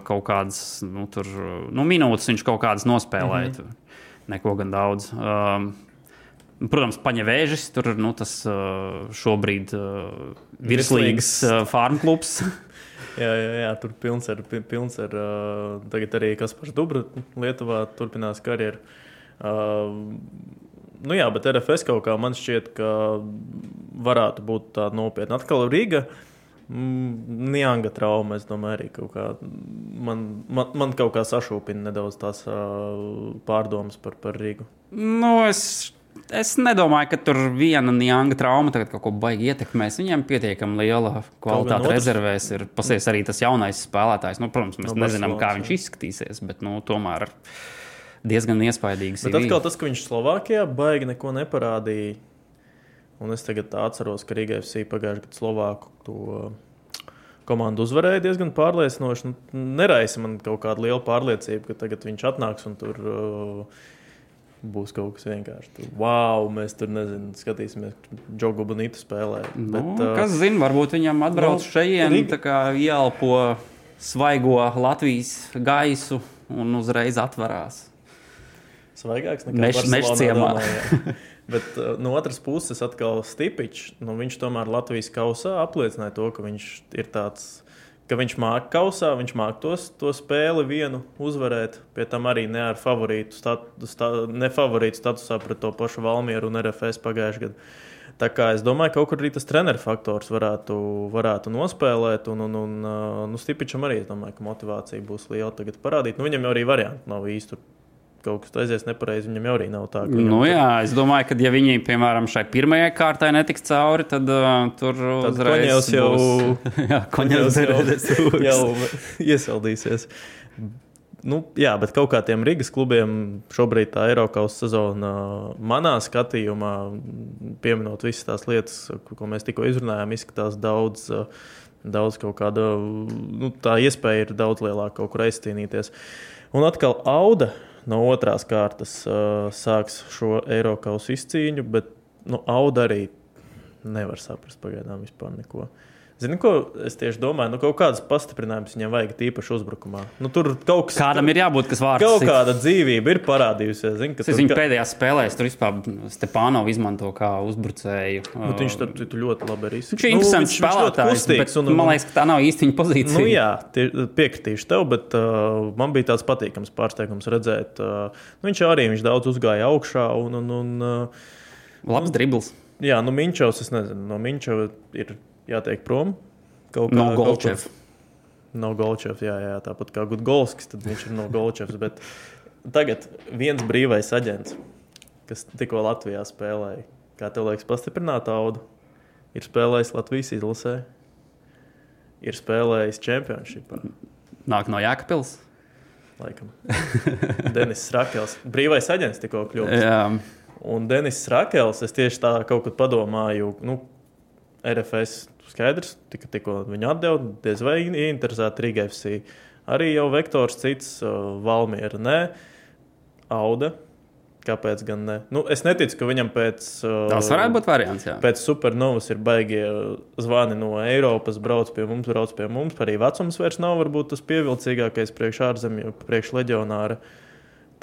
kaut kādas nu, tur, nu, minūtes viņš kaut kādas nospēlēja. Mm -hmm. Neko gan daudz. Um, Protams, paņēvēžis tur nu, tas šobrīd uh, virslīgas uh, farm klubs. jā, jā, jā, tur pilns ar, pilns ar uh, tagad arī Kaspars Dubra Lietuvā turpinās karjeru. Uh, nu jā, bet RFS kaut kā man šķiet, ka varētu būt tāda nopietna. Atkal Rīga. Mm, Nianga trauma, es domāju, arī kaut kā man, man, man kaut kā sašūpina nedaudz tās uh, pārdomas par, par Rīgu. Nu, es, es nedomāju, ka tur viena nianga trauma tagad kaut ko baigi ietekmēs. Viņiem pietiekami liela kvalitāte rezervēs. Ir pasies arī tas jaunais spēlētājs. Nu, protams, mēs no nezinām, kā viņš izskatīsies, bet nu, tomēr diezgan iespaidīgs. Bet atkal tas, ka viņš Slovākijā baigi neko neparādīja Un es tagad atceros, ka Rīgā FC pagājušajā gadā Slovāku to komandu uzvarēja diezgan pārliecinoši. Nu, neraisa man kaut kāda liela pārliecība, ka tagad viņš atnāks un tur uh, būs kaut kas vienkārši. Wow, mēs tur nezinām, skatīsimies, Džogu Bonītu spēlē. Nu, Bet, uh, kas zina, varbūt viņam atbrauc nu, šeit, Rīga... ielpo svaigo Latvijas gaisu un uzreiz atverās. Svaigāks nekā Meža ciemā. Bet uh, no otras puses, atkal Stipičs, nu, viņš tomēr Latvijas kausā apliecināja to, ka viņš ir tāds, ka viņš māca kausā, viņš māca tos, to spēli vienu uzvarēt. Pie tam arī ne ar favorītu, statu, sta, ne favorītu statusā pret to pašu Valmieru un RFS pagājušajā gadā. Tā kā es domāju, ka kaut kur arī tas treneru faktors varētu, varētu nospēlēt. Un, un, un nu, Stipičam arī domāju, ka motivācija būs liela tagad parādīt. Nu, viņam jau arī varianti nav īsti kaut kas aizies nepareizi, viņam jau arī nav tā. Nu, jā, es domāju, ka ja viņi, piemēram, šai pirmajai kārtai netiks cauri, tad uh, tur tad uzreiz jau, būs... jā, koņaus jau, jau iesaldīsies. Nu, jā, bet kaut kā tiem Rīgas klubiem šobrīd tā Eiropas sezona, manā skatījumā, pieminot visas tās lietas, ko mēs tikko izrunājām, izskatās daudz, daudz kaut kāda, nu, tā iespēja ir daudz lielāka kaut kur aizcīnīties. Un atkal Auda no otrās kārtas uh, sāks šo Eiropas izcīņu, bet nu, Auda arī nevar saprast pagaidām vispār neko. Uh, Zini, ko es tieši domāju? Nu, kaut kādas pastiprinājumus viņam vajag tīpaši uzbrukumā. Nu, tur kaut kas Kādam ir jābūt, kas vārds. Kaut kāda dzīvība ir parādījusies. Zini, es viņa ka... pēdējā spēlē, tur vispār Stepānovu izmanto kā uzbrucēju. Nu, viņš tur tu ļoti labi arī izsaka. Viņš ir interesants nu, spēlētājs, bet un, man liekas, ka tā nav īsti viņa pozīcija. Nu, jā, tie, piekritīšu tev, bet uh, man bija tāds patīkams pārsteigums redzēt. Uh, nu, viņš arī viņš daudz uzgāja augšā un. un, un uh, Labs dribbles. Jā, nu Minčovs, es nezinu, no Minčova ir jātiek prom. Kaut no Golčevs. No Golčevs, jā, jā, tāpat kā Gudgolskis, tad viņš ir no Golčevs. Bet tagad viens brīvais aģents, kas tikko Latvijā spēlēja, kā tev liekas, pastiprināt audu, ir spēlējis Latvijas izlasē, ir spēlējis čempionšipā. Nāk no Jākapils. Laikam. Denis Rakels. Brīvais aģents tikko kļuvis. Un Denis Rakels, es tieši tā kaut kad padomāju, nu, RFS skaidrs, tika, tikko viņu atdeva, diez vai interesēta Riga FC. Arī jau vektors cits, Valmiera, nē, Auda. Kāpēc gan ne? Nu, es neticu, ka viņam pēc. Tas varētu būt variants. Jā. Pēc supernovas ir baigie zvani no Eiropas, brauc pie mums, brauc pie mums. Arī vecums vairs nav varbūt tas pievilcīgākais priekš ārzemju, priekš leģionāra.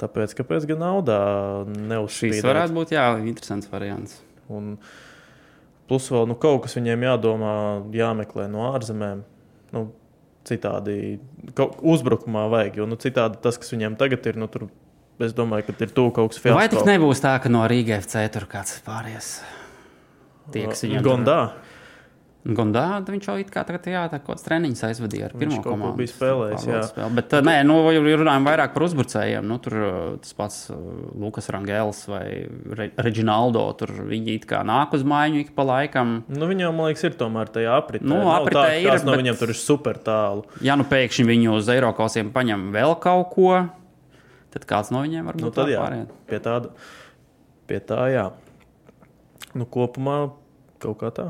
Tāpēc, kāpēc gan naudā neuzspīdēt? Šis varētu būt, jā, interesants variants. Un, uh, Plus vēl nu, kaut kas viņiem jādomā, jāmeklē no ārzemēm. Nu, citādi uzbrukumā vajag, jo nu, citādi tas, kas viņiem tagad ir, nu, tur, es domāju, ka ir tuvu kaut kas fiasko. Vai tik nebūs tā, ka no Rīgas FC tur kāds pāries? Tie, kas viņam Gondā. Gondā viņš jau it kā tagad, jā, tā kāds treniņš aizvadīja ar Viņš pirmo ko komandu. bija spēlējis, jā. Spēlē. Bet, nē, nu, ja runājam vairāk par uzbrucējiem. Nu, tur uh, tas pats uh, Lukas Rangels vai Re Reģinaldo. Tur viņi it kā nāk uz mājiņu ik pa laikam. Nu, viņam, man liekas, ir tomēr tajā apritē. Nu, Nav apritē tā, ir, no bet- viņiem tur ir super tālu. Ja nu pēkšņi viņi uz Eiropausiem paņem vēl kaut ko, tad kāds no viņiem var Nu, tad jā, pārējais. pie tāda, pie tā jā. Nu, kopumā kaut kā tā,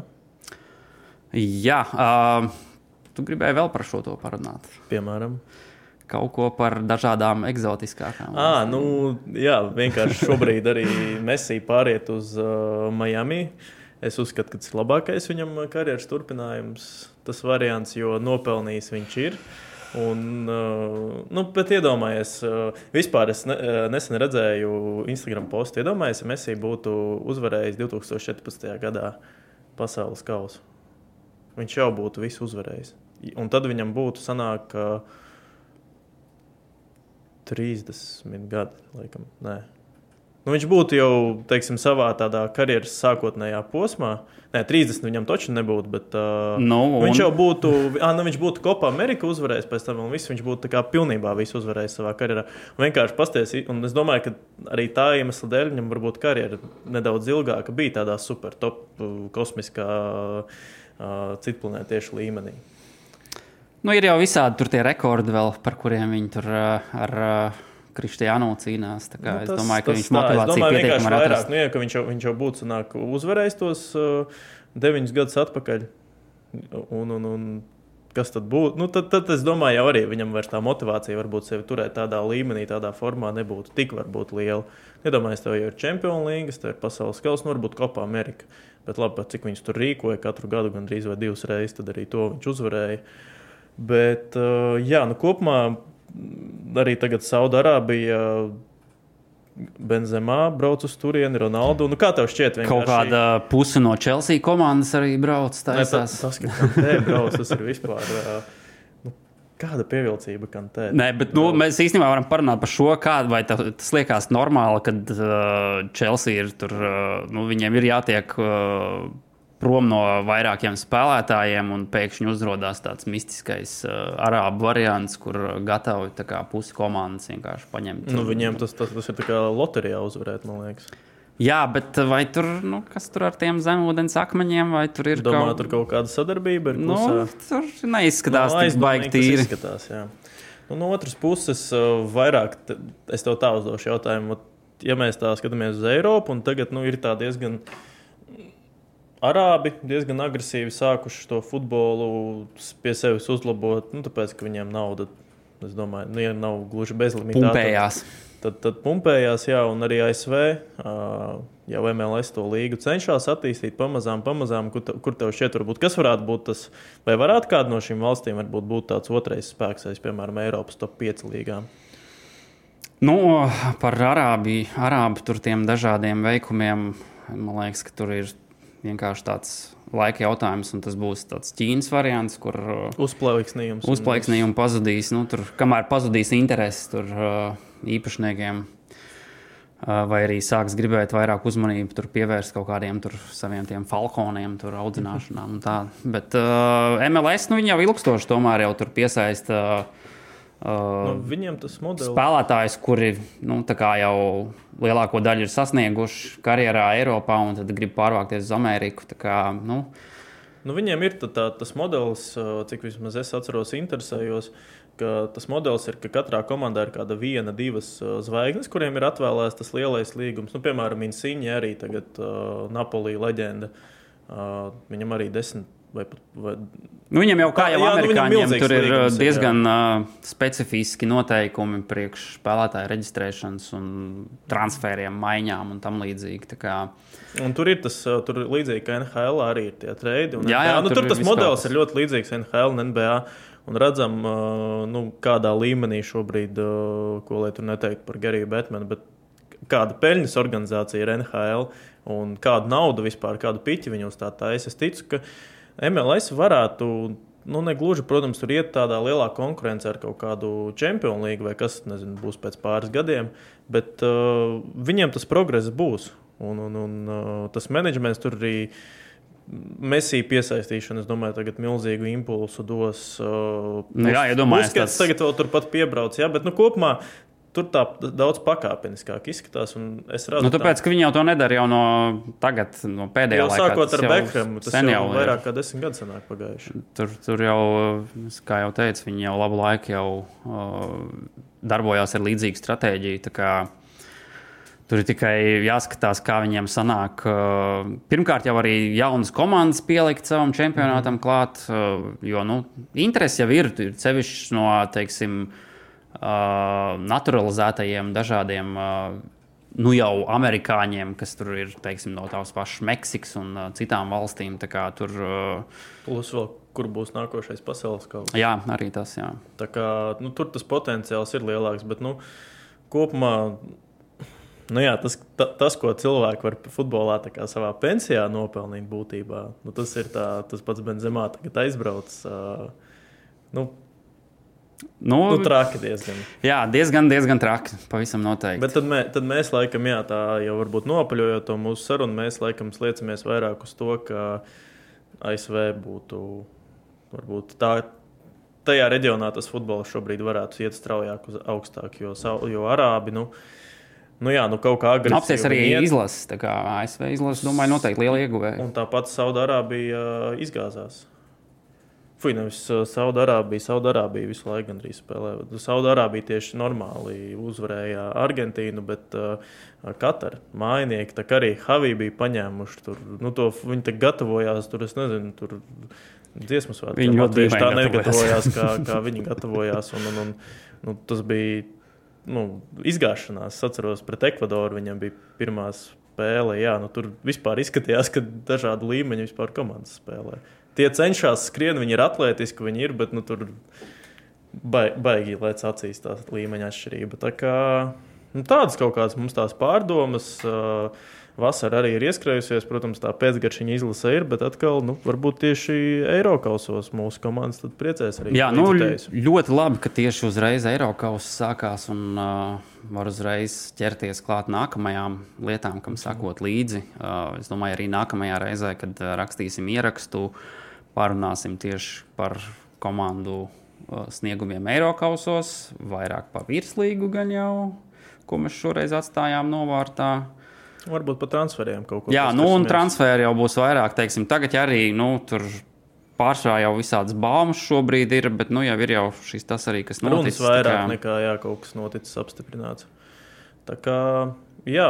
Jā, uh, tu gribēji vēl par šo to parunāt. piemēram. Kaut ko par dažādām eksotiskākām. À, nu, jā, vienkārši šobrīd arī Messi pāriet uz uh, Miami. Es uzskatu, ka tas ir labākais viņam karjeras turpinājums. Tas variants, jo nopelnījis viņš ir. Un, nu, bet iedomājieties, uh, vispār es ne, nesen redzēju Instagram postu. Iedomājieties, ja Messi būtu uzvarējis 2014. gadā pasaules kausu. Viņš jau būtu visu uzvarējis. Un tad viņam būtu sanāk, ka 30 gadi, laikam. Nē. Nu, viņš būtu jau teiksim, savā tādā karjeras sākotnējā posmā. Nē, 30 viņam taču nebūtu, bet uh, Nu, un- viņš jau būtu. Ah, nu, viņš būtu Kopā Amerikā uzvarējis pēc tam, un viss viņš būtu pilnībā visu uzvarējis savā karjerā. Un vienkārši pasties, un es domāju, ka arī tā iemesla dēļ viņam varbūt karjera nedaudz ilgāka bija tādā super top uh, kosmiskā uh, citplanētiešu līmenī. Nu, ir jau visādi tur tie rekordi, vēl, par kuriem viņi tur uh, ar uh, Kristiānu cīnās. Kā, nu, es domāju, ka viņš. Es motivāciju domāju, pietiekami var atrast. nu, jā, viņš, jau, viņš jau būtu sanāk, uzvarējis tos uh, deviņus gadus atpakaļ. Un, un, un, kas tad būtu? Nu, tad, tad es domāju, arī viņam vairs tā motivācija varbūt sevi turēt tādā līmenī, tādā formā nebūtu tik varbūt liela. Iedomājieties, tev jau ir Champions League, tev ir pasaules kausa, nu, varbūt Kopā Amerika. Bet labi, cik viņš tur rīkoja katru gadu, gandrīz vai divas reizes, tad arī to viņš uzvarēja. Bet, uh, jā, nu, kopumā mm, arī tagad Saudārābija. Benzemā brauc uz turieni, Ronaldu. Nu, kā tev šķiet? Kaut vienkārši- kāda puse no Chelsea komandas arī brauc. Nē, tas, taisās. tas, ka Kantē brauc, tas ir vispār. Nu, kāda pievilcība Kantē? Nē, bet nu, mēs īstenībā varam parunāt par šo, kāda vai ta, tas liekas normāli, kad uh, Chelsea ir tur, uh, nu, viņiem ir jātiek uh, prom no vairākiem spēlētājiem, un pēkšņi uzrādās tāds mistiskais uh, arābu variants, kur gatavi tā pusi komandas vienkārši paņemt. Nu, viņiem tas, tas, tas ir tā kā loterijā uzvarēt, man liekas. Jā, bet vai tur, nu, kas tur ar tiem zemūdens akmeņiem, vai tur ir Domā, kaut tur kaut kāda sadarbība. Nu, tur neizskatās Nu, tik baigi tīri. Izskatās, jā. nu, no otras puses, uh, vairāk es tev tā uzdošu jautājumu. Ja mēs tā skatāmies uz Eiropu, un tagad nu, ir tā diezgan. Arābi diezgan agresīvi sākuši to futbolu pie sevis uzlabot, nu, tāpēc, ka viņiem nauda, es domāju, nu, ja nav gluži bezlimitāta. Pumpējās. Tad, tad pumpējās, jā, un arī ASV jau MLS to līgu cenšas attīstīt pamazām, pamazām, kur, kur tev šķiet, varbūt, kas varētu būt tas, vai varētu kāda no šīm valstīm varbūt būt tāds otrais spēks, aiz, piemēram, Eiropas top 5 līgām. Nu, par Arābiju, Arābu tur tiem dažādiem veikumiem, man liekas, ka tur ir vienkārši tāds laika jautājums, un tas būs tāds Ķīnas variants, kur Uzplaiksnījums. uzplaiksnījumi pazudīs. Nu, tur, kamēr pazudīs interesi tur, uh, īpašniekiem, uh, vai arī sāks gribēt vairāk uzmanību tur pievērst kaut kādiem tur saviem tiem falkoniem, tur audzināšanām. un tā. Bet uh, MLS nu, jau ilgstoši tomēr jau tur piesaista. Nu, Uh, viņiem tas modelis. spēlētājus, kuri nu, jau lielāko daļu ir sasnieguši karjerā Eiropā un tad grib pārvākties uz Ameriku. Kā, nu, Nu, viņiem ir tā, tā, tas modelis, cik vismaz es atceros, interesējos, ka tas modelis ir, ka katrā komandā ir kāda viena, divas ā, zvaigznes, kuriem ir atvēlēts tas lielais līgums. Nu, piemēram, Insiņa arī tagad uh, Napolī leģenda. Uh, viņam arī desmit vai. Vai, nu, viņam jau kā jau jā, nu, amerikāņiem milzīgs tur ir līgums uh, diezgan uh, specifiski noteikumi priekš spēlētāju reģistrēšanas un transferiem, maiņām un tam līdzīgi. Kā, un tur ir tas, tur līdzīgi kā NHL arī ir tie treidi. un Jā, jā, NBA. nu, tur tur tas kaut modelis ir ļoti līdzīgs NHL un NBA. Un redzam, nu, kādā līmenī šobrīd, ko lai tur neteiktu par Geriju Batmanu, bet kāda peļņas organizācija ir NHL un kādu naudu vispār, kādu piķi viņi uz tā taisa. Es ticu, ka MLS varētu. Nu, negluži, protams, tur iet tādā lielā konkurencē ar kaut kādu čempionu līgu vai kas nezinu, būs pēc pāris gadiem, bet uh, viņiem tas progress būs. Un, un, un uh, tas menedžments tur arī Messi piesaistīšana, es domāju, tagad milzīgu impulsu dos. Uh, Nu jā, iedomājieties, Buskets tāds- tagad vēl turpat piebrauc, jā, bet nu, kopumā tur tā daudz pakāpeniskāk izskatās. Es redzu, Nu, tāpēc, ka viņi jau to nedara jau no tagad, no pēdējā jau laikā. sākot ar jau Bekhemu, tas jau ir. vairāk kā desmit gadus senāk pagājuši. Tur, tur jau, kā jau teicu, viņi jau labu laiku jau uh, darbojās ar līdzīgu stratēģiju. Tur ir tikai jāskatās, kā viņiem sanāk. Uh, Pirmkārt, jau arī jaunas komandas pielikt savam čempionātam Mhm. klāt, uh, jo nu, interesi jau ir. Ir sevišķi no, teiksim, uh, naturalizētajiem dažādiem. Nu, jau amerikāņiem, kas tur ir teiksim, no tās pašas Meksikas un uh, citām valstīm. Tur, uh, Plus vēl, kur būs nākošais pasaules kausa. jā, arī tas. Jā. Tā kā, nu, tur tas potenciāls ir lielāks, bet nu, kopumā nu, jā, tas, ta, tas, ko cilvēki var futbolā savā pensijā nopelnīt, būtībā, nu, tas ir tā, tas pats Benzemā tagad aizbrauc. Uh, nu, Nu, nu, traki diezgan. Jā, diezgan, diezgan traki. Pavisam noteikti. Bet tad, mē, tad mēs laikam, jā, tā jau varbūt nopaļojot to mūsu sarunu, mēs laikam sliecamies vairāk uz to, ka ASV būtu varbūt tā. Tajā reģionā tas futbols šobrīd varētu iet straujāk uz augstāk, jo, jo arābi, nu, nu jā, nu kaut kā agresīvi. Apsies arī iet, izlases. tā kā ASV izlases, domāju, noteikti liela ieguvēja. Un tāpat Saudārābija uh, izgāzās. Fui, nevis uh, Saudārābija. Saudārābija visu laiku gandrīz spēlē. Saudārābija tieši normāli uzvarēja Argentīnu, bet uh, Katara mājinieki tā kā arī Havī bija paņēmuši tur. Nu, to, viņi tā gatavojās tur, es nezinu, tur dziesmu svētkiem. Viņi ļoti tā negatavojās, kā, kā viņi gatavojās. Un, un, un, nu, tas bija nu, izgāšanās. Es atceros, pret Ekvadoru viņam bija pirmā spēle. Jā, nu, tur vispār izskatījās, ka dažādu līmeņu vispār komandas spēlē. Tie cenšas skrien, viņi ir atletiski, viņi ir, bet nu, tur bai- baigi lēc acīs tā līmeņa atšķirība. Tā kā, nu, tādas kaut kādas mums tās pārdomas. Uh, Vasara arī ir ieskrējusies, protams, tā pēcgaršiņa izlase ir, bet atkal, nu, varbūt tieši Eiropasos mūsu komandas priecēs arī. Jā, nu, ļoti labi, ka tieši uzreiz Eiropas sākās un uh, var uzreiz ķerties klāt nākamajām lietām, kam sakot līdzi. Uh, es domāju, arī nākamajā reizē, kad uh, rakstīsim ierakstu, parunāsim tieši par komandu uh, sniegumiem Eiropasos, vairāk par virslīgu gan jau, ko mēs šoreiz atstājām novārtā. Varbūt par transferiem kaut ko Jā, nu, un transferi jau būs vairāk. Teiksim, tagad arī nu, tur pārsvarā jau visādas baumas šobrīd ir, bet nu, jau ir jau šis tas arī, kas noticis. tā vairāk kā- nekā jā, kaut kas noticis apstiprināts. Tā kā, jā,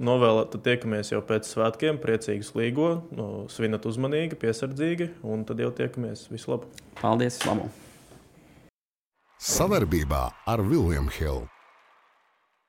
novēlēt, tad tiekamies jau pēc svētkiem, priecīgus līgo, no, svinat uzmanīgi, piesardzīgi, un tad jau tiekamies. Visu labu! Paldies! Labu. Savarbībā ar Vilniņu Hildu.